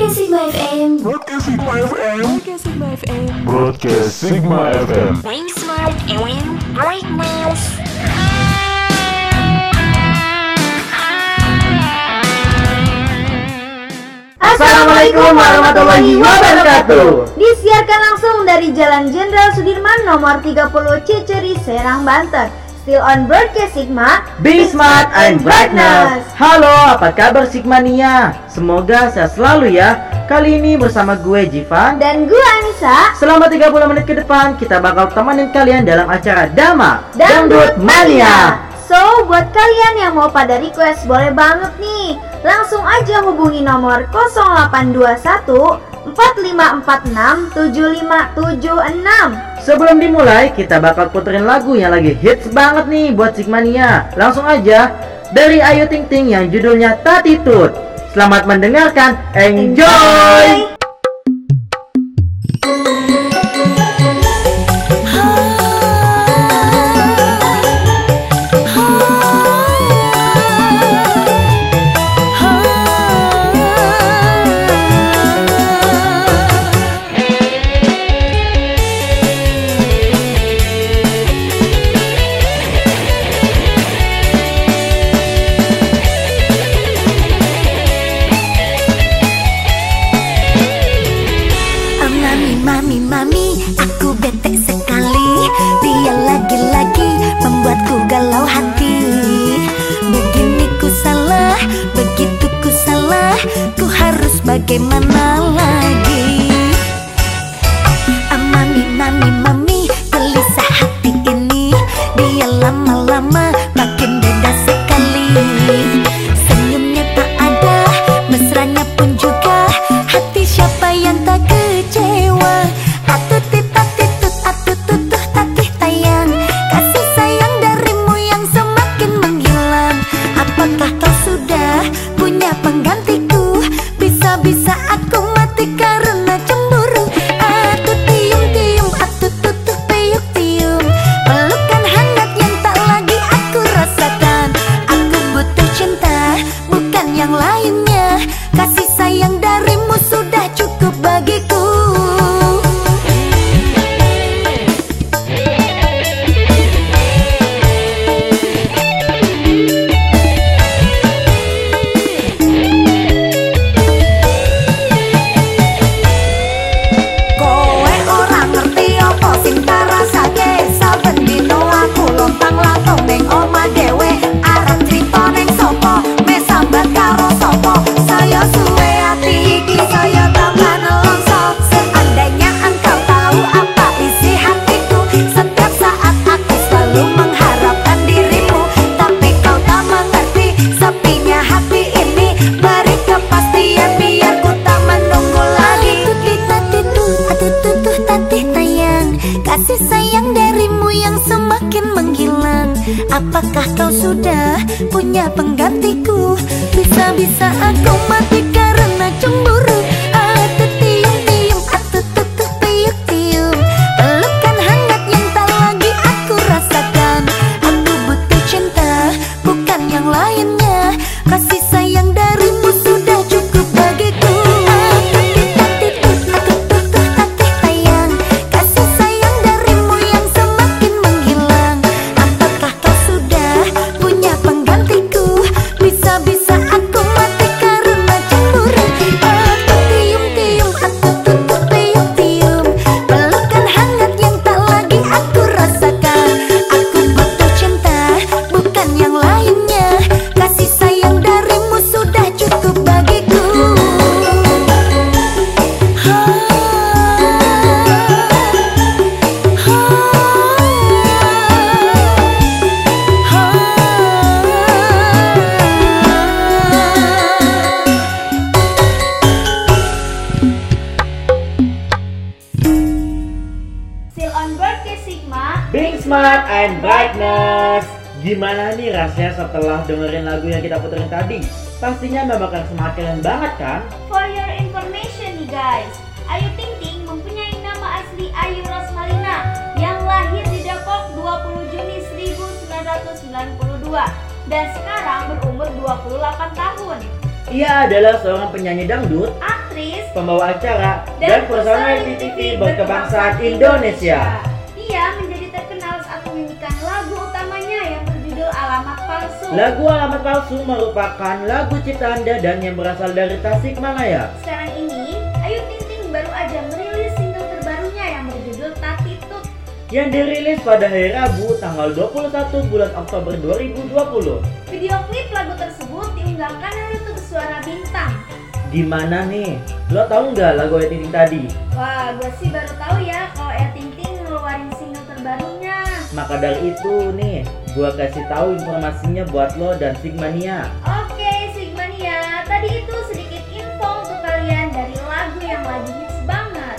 Broadcast Sigma FM. Broadcast Sigma FM. Broadcast Sigma FM. Broadcast Sigma FM. Being smart and brightness. Assalamualaikum warahmatullahi wabarakatuh. Disiarkan langsung dari Jalan Jenderal Sudirman nomor 30 Ciceri, Serang, Banten. Still on broadcast Sigma. Be smart and brightness. Halo, apa kabar Sigmania? Semoga sehat selalu ya. Kali ini bersama gue Jivan. Dan gue Anissa. Selama 30 menit ke depan kita bakal temenin kalian dalam acara Dama Dangdut Mania. So, buat kalian yang mau pada request boleh banget nih. Langsung aja hubungi nomor 0821 4546 7576. Sebelum dimulai, kita bakal puterin lagu yang lagi hits banget nih buat Sigmania. Langsung aja dari Ayu Ting Ting yang judulnya Tatitut. Selamat mendengarkan, enjoy! Oh tadi? Pastinya membakan semangat kalian banget kan? For your information nih guys, Ayu Ting Ting mempunyai nama asli Ayu Rosmalina yang lahir di Depok 20 Juni 1992 dan sekarang berumur 28 tahun. Ia adalah seorang penyanyi dangdut, aktris, pembawa acara, dan personality TV berkebangsaan Indonesia. Dia Palsu. Lagu Alamat Palsu merupakan lagu ciptaan Dadan yang berasal dari Tasikmalaya. Sekarang ini, Ayu Ting Ting baru aja merilis single terbarunya yang berjudul Tati Tut. yang dirilis pada hari Rabu tanggal 21 bulan Oktober 2020. Video klip lagu tersebut diunggah kanal YouTube Suara Bintang. Gimana nih? Lo tahu nggak lagu Ayu Ting Ting tadi? Wah, gue sih baru tahu ya kalau Ayu Ting Ting ngeluarin single terbarunya. Maka dari itu nih, gua kasih tahu informasinya buat lo dan Sigmania. Oke, Sigmania, tadi itu sedikit info untuk kalian dari lagu yang lagi hits banget.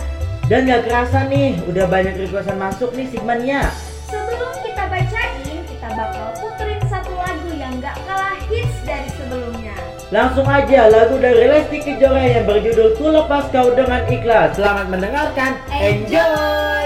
Dan gak kerasa nih, udah banyak requestan masuk nih Sigmania. Sebelum kita bacain, kita bakal puterin satu lagu yang gak kalah hits dari sebelumnya. Langsung aja lagu dari Lesti Kejora yang berjudul Ku Lepas Kau Dengan Ikhlas. Selamat mendengarkan. Enjoy!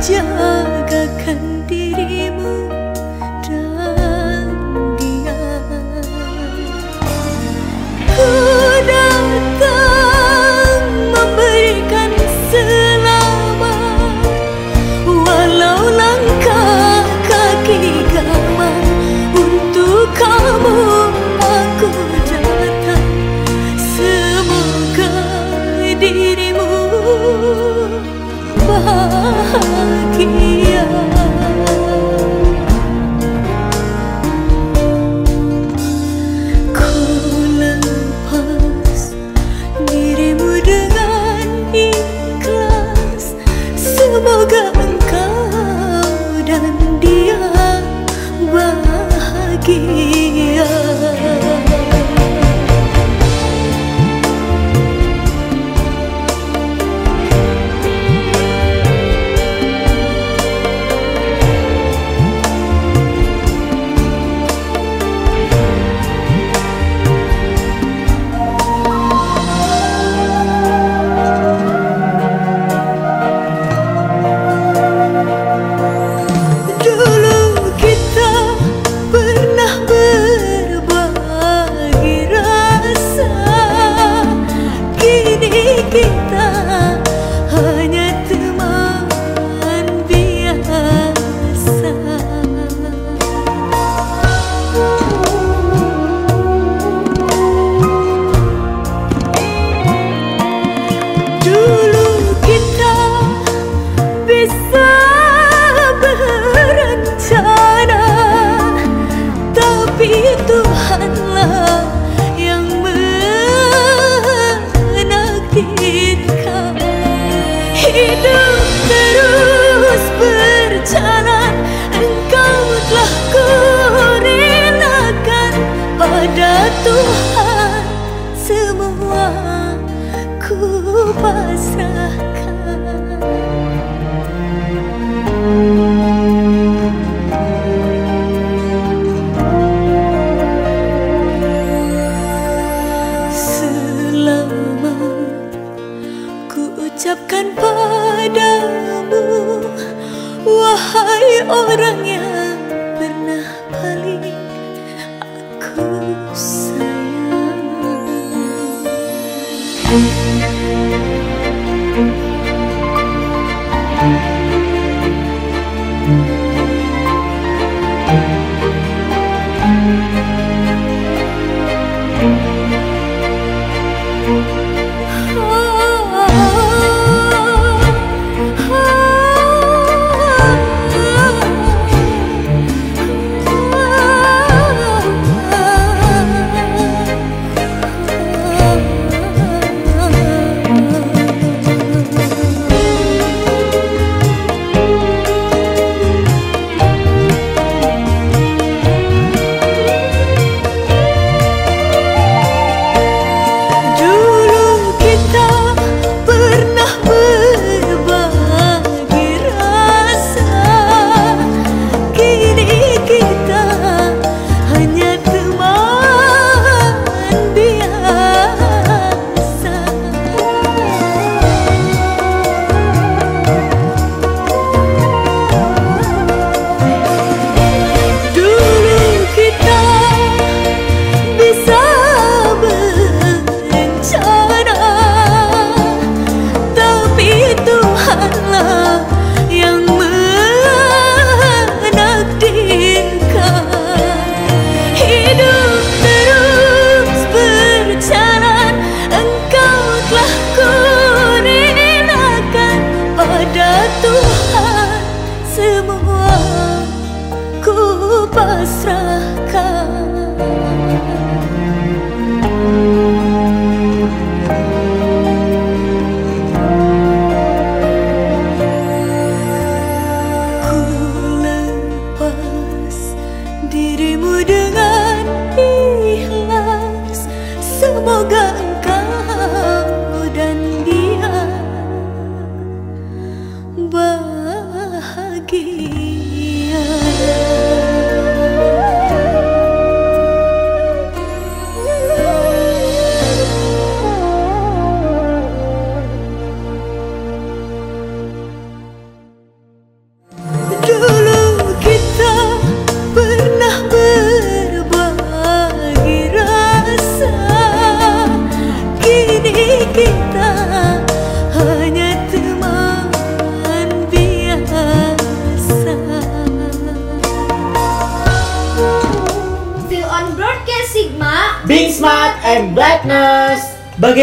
家 ku pasrahkan. Selamat ku ucapkan padamu Wahai orang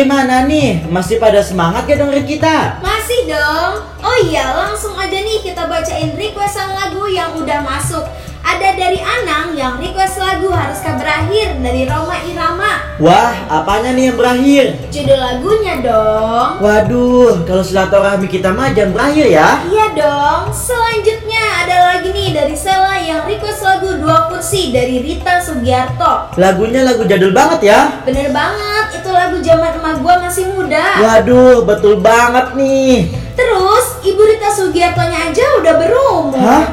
Bagaimana nih? Masih pada semangat ya dengerin kita? Masih dong. Oh iya, langsung aja nih kita bacain requestan lagu yang udah masuk. Ada dari Anang yang request lagu Haruskah Berakhir dari Roma Irama. Wah, apanya nih yang berakhir? Judul lagunya dong. Waduh, kalau silaturahmi kita mah jangan berakhir ya. Iya dong. Selanjutnya ada lagi nih dari Sela yang request lagu Dua Kursi dari Rita Sugiarto. Lagunya lagu jadul banget ya. Bener banget, itu lagu zaman emak gua masih muda. Waduh, betul banget nih. Terus, Ibu Rita Sugiartonya aja udah berumur. Hah?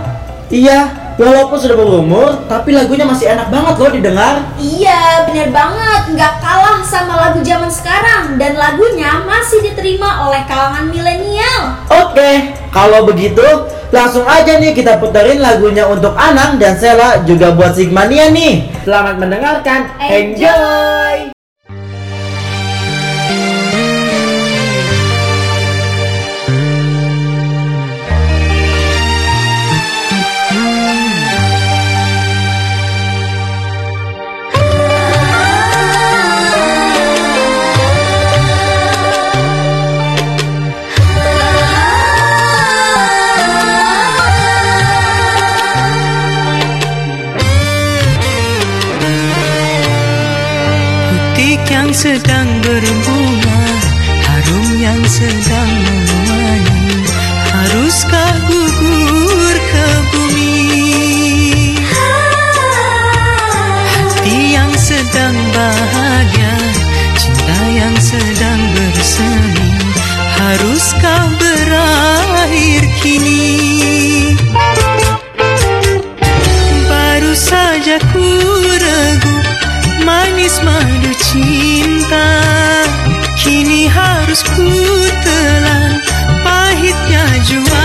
Iya, walaupun sudah berumur, tapi lagunya masih enak banget loh didengar. Iya, bener banget. Nggak kalah sama lagu zaman sekarang. Dan lagunya masih diterima oleh kalangan milenial. Oke, kalau begitu langsung aja nih kita puterin lagunya untuk Anang dan Sela juga buat Sigmania nih. Selamat mendengarkan. Enjoy. Yang sedang berbunga Harum yang sedang mewangi Haruskah gugur ke bumi? Hati yang sedang bahagia Cinta yang sedang bersemi Haruskah berakhir kini? Baru saja ku ragu Manis madu cinta. Kini harus ku telan Pahitnya juada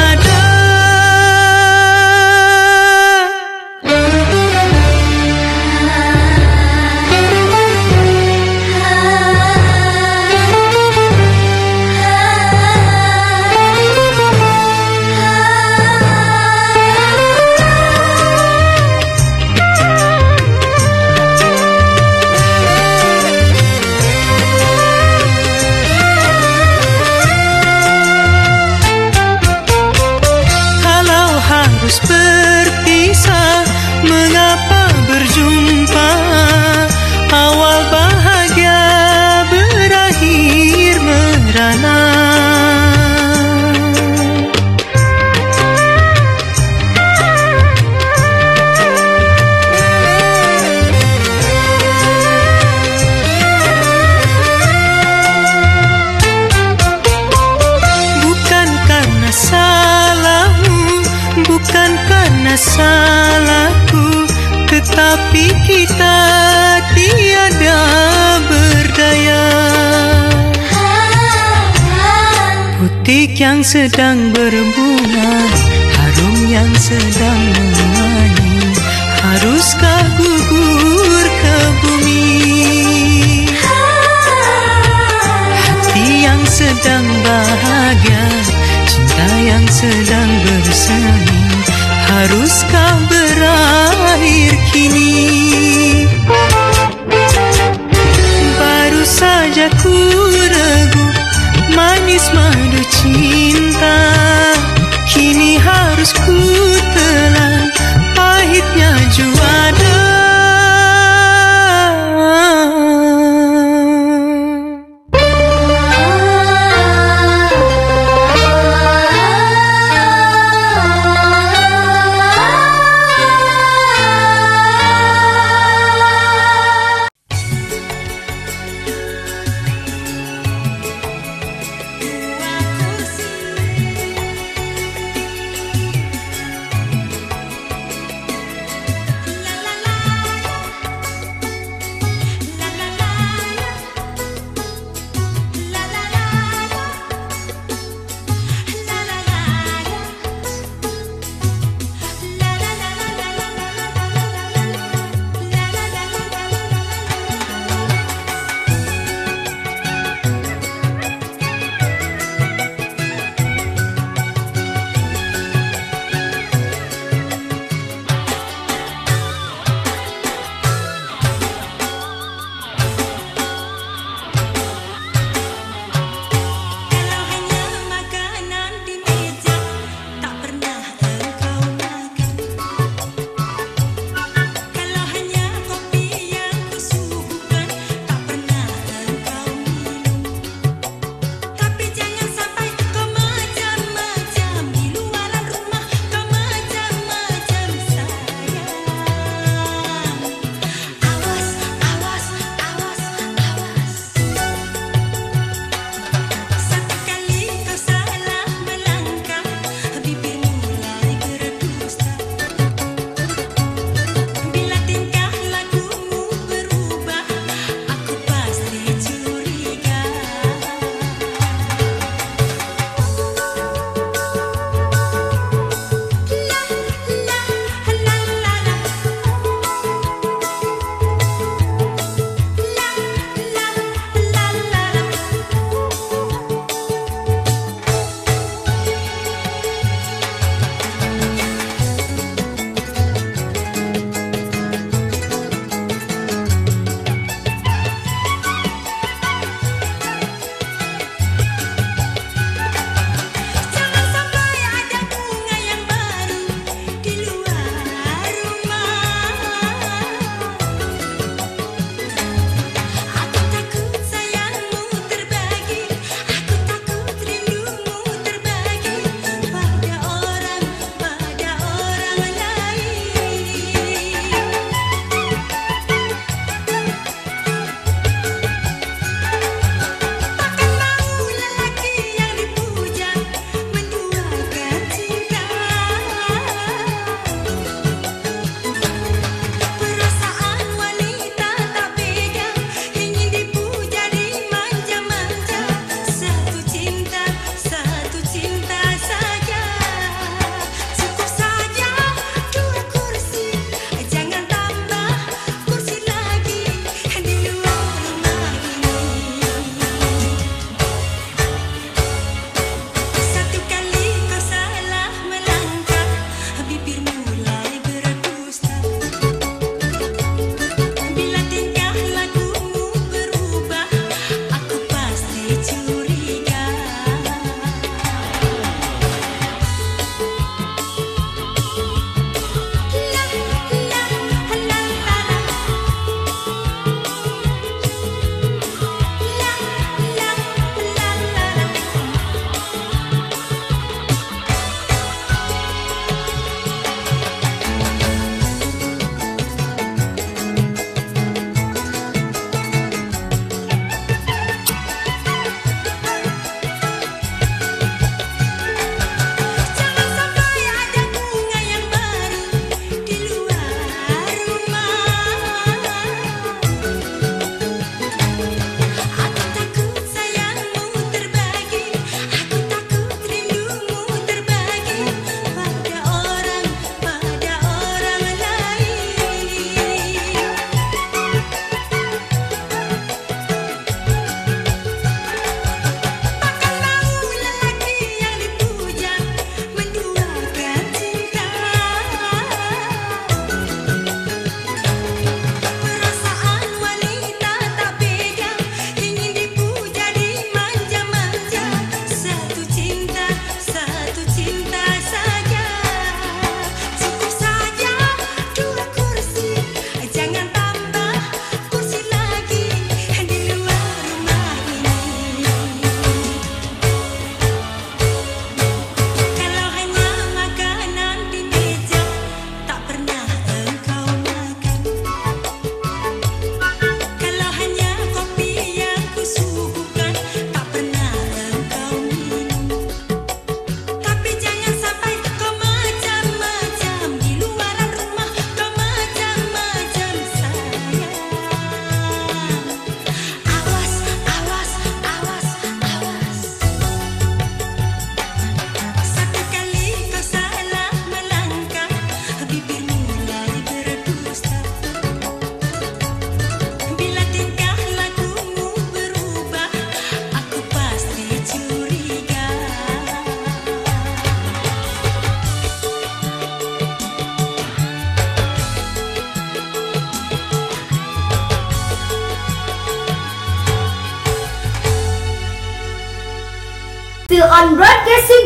yang sedang berbunga Harum yang sedang mewangi Haruskah gugur ke bumi? Hati yang sedang bahagia Cinta yang sedang bersemi Haruskah berakhir kini? Baru saja ku ragu Manis madu cinta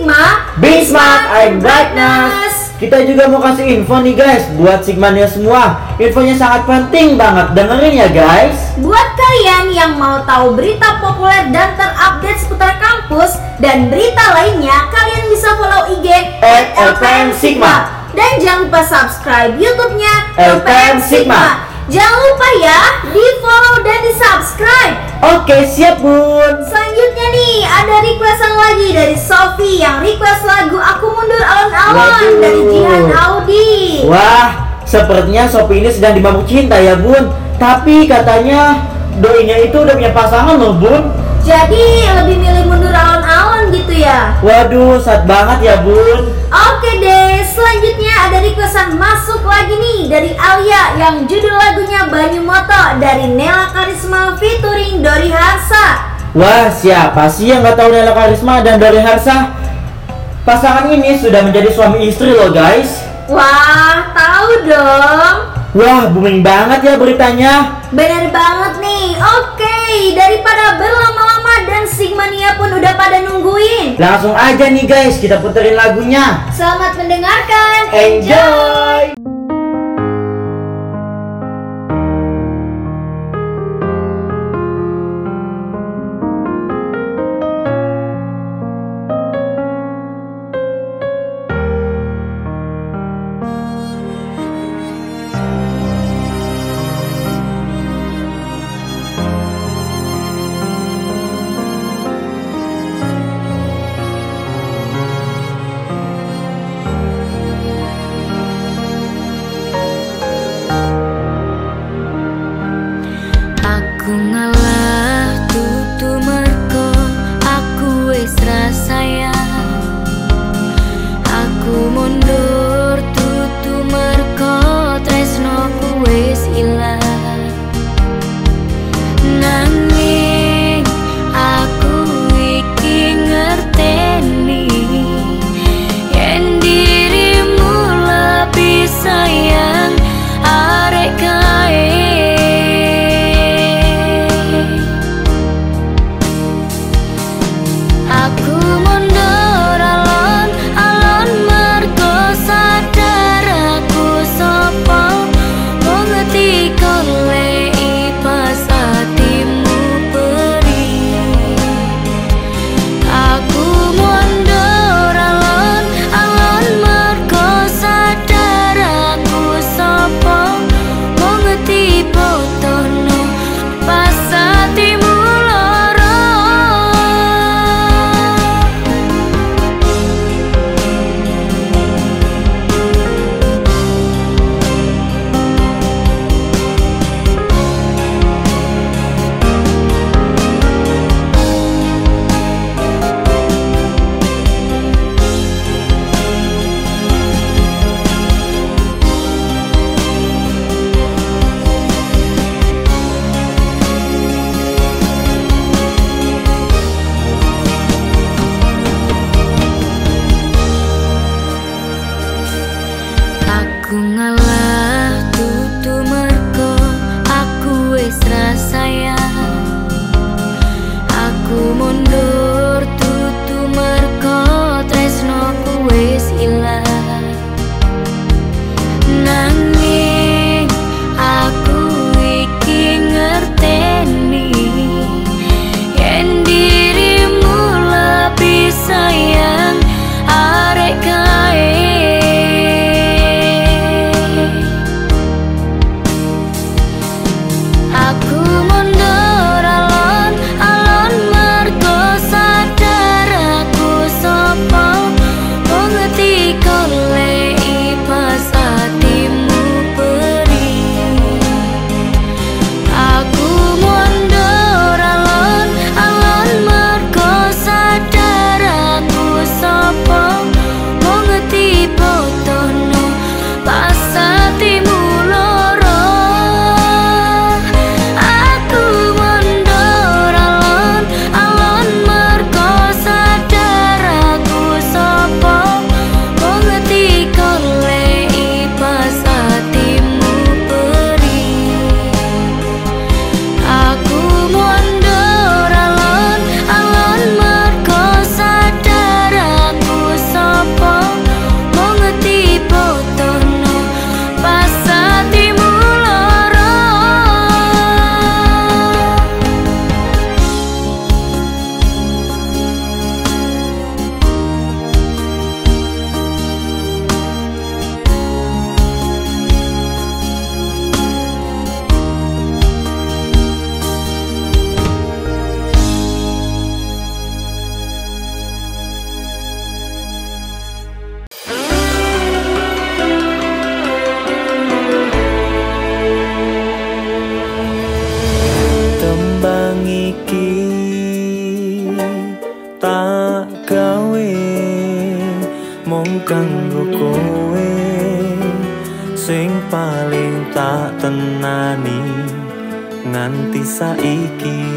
Sigma Be smart and brightness. Kita juga mau kasih info nih guys buat Sigmania semua. Infonya sangat penting banget. Dengerin ya guys. Buat kalian yang mau tahu berita populer dan terupdate seputar kampus dan berita lainnya, kalian bisa follow IG At LPM Sigma. Dan jangan lupa subscribe YouTube-nya LPM Sigma. Jangan lupa ya, di follow dan di subscribe. Oke, siap bun. Selanjutnya nih, ada requestan lagi dari Sofi yang request lagu Aku Mundur Alon-Alon dari Jihan Audi. Wah, sepertinya Sopi ini sedang dimabuk cinta ya bun. Tapi katanya doinya itu udah punya pasangan loh bun. Jadi lebih milih gitu ya. Waduh, sad banget ya bun. Oke deh, selanjutnya ada requestan masuk lagi nih dari Alia yang judul lagunya Banyu Moto dari Nela Karisma featuring Dori Harsa. Wah, siapa sih yang nggak tahu Nela Karisma dan Dori Harsa? Pasangan ini sudah menjadi suami istri loh guys. Wah, tahu dong. Wah, booming banget ya beritanya. Bener banget nih. Oke, daripada berlama-lama dan Sigmania pun udah pada nungguin. Langsung aja nih guys, kita puterin lagunya. Selamat mendengarkan. Enjoy! Aku nganti saiki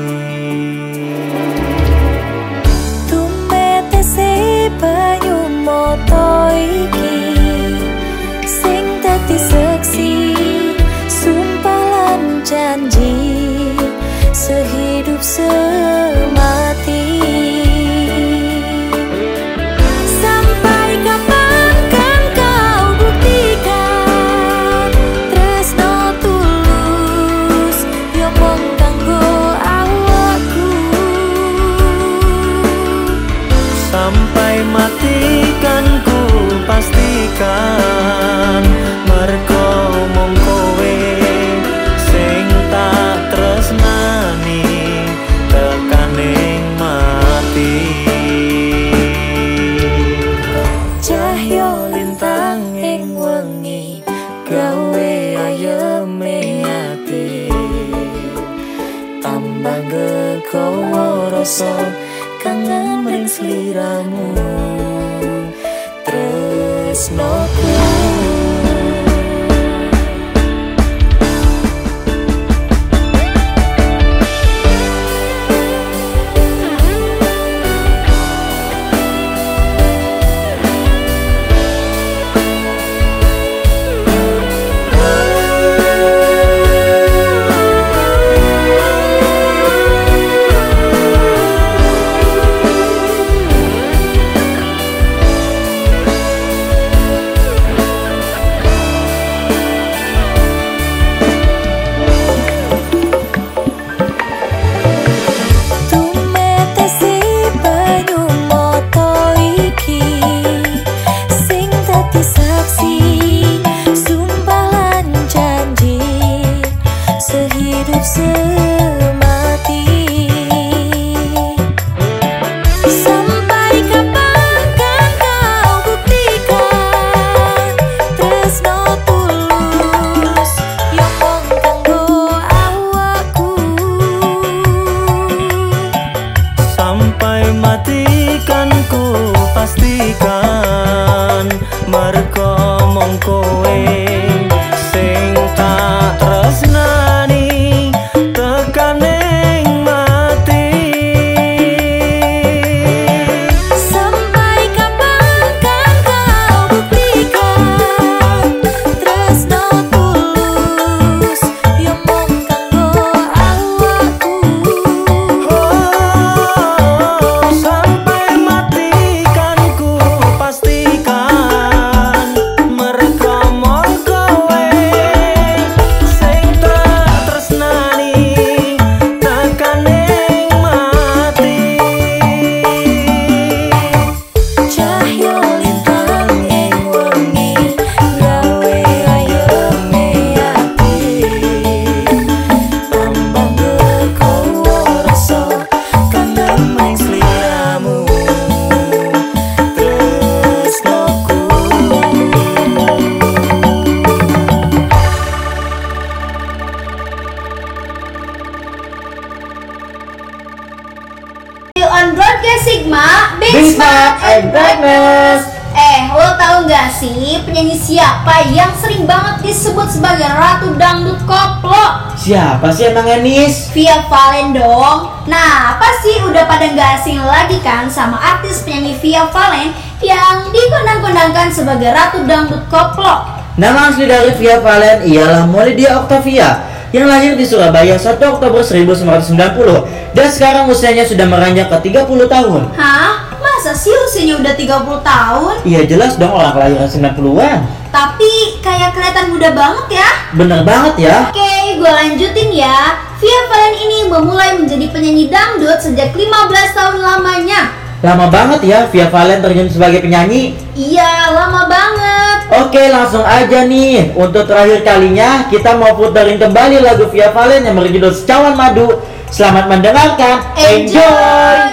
Siapa sih emang Enis? Via Valen dong. Nah, pasti udah pada gak asing lagi kan sama artis penyanyi Via Valen yang dikondang-kondangkan sebagai Ratu Dangdut Koplo. Nama asli dari Via Valen ialah Molidia Octavia yang lahir di Surabaya 1 Oktober 1990 dan sekarang usianya sudah meranjak ke 30 tahun. Hah? Masa sih usianya udah 30 tahun? Iya jelas dong orang kelahiran 90-an. Tapi kayak kelihatan muda banget ya. Bener banget ya. Oke, gue lanjutin ya. Via Valen ini memulai menjadi penyanyi dangdut sejak 15 tahun lamanya. Lama banget ya Via Valen terjun sebagai penyanyi. Iya, lama banget. Oke langsung aja nih Untuk terakhir kalinya kita mau puterin kembali lagu Via Valen yang berjudul Secawan Madu Selamat mendengarkan Enjoy! bersilat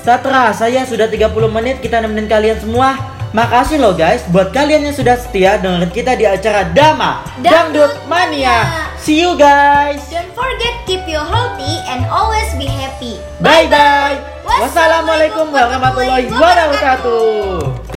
Tak terasa ya sudah 30 menit kita nemenin kalian semua. Makasih loh guys buat kalian yang sudah setia dengerin kita di acara Dama Dangdut Dangdut Mania. Mania. See you guys. Don't forget keep you healthy and always be happy. Bye bye Wassalamualaikum warahmatullahi wabarakatuh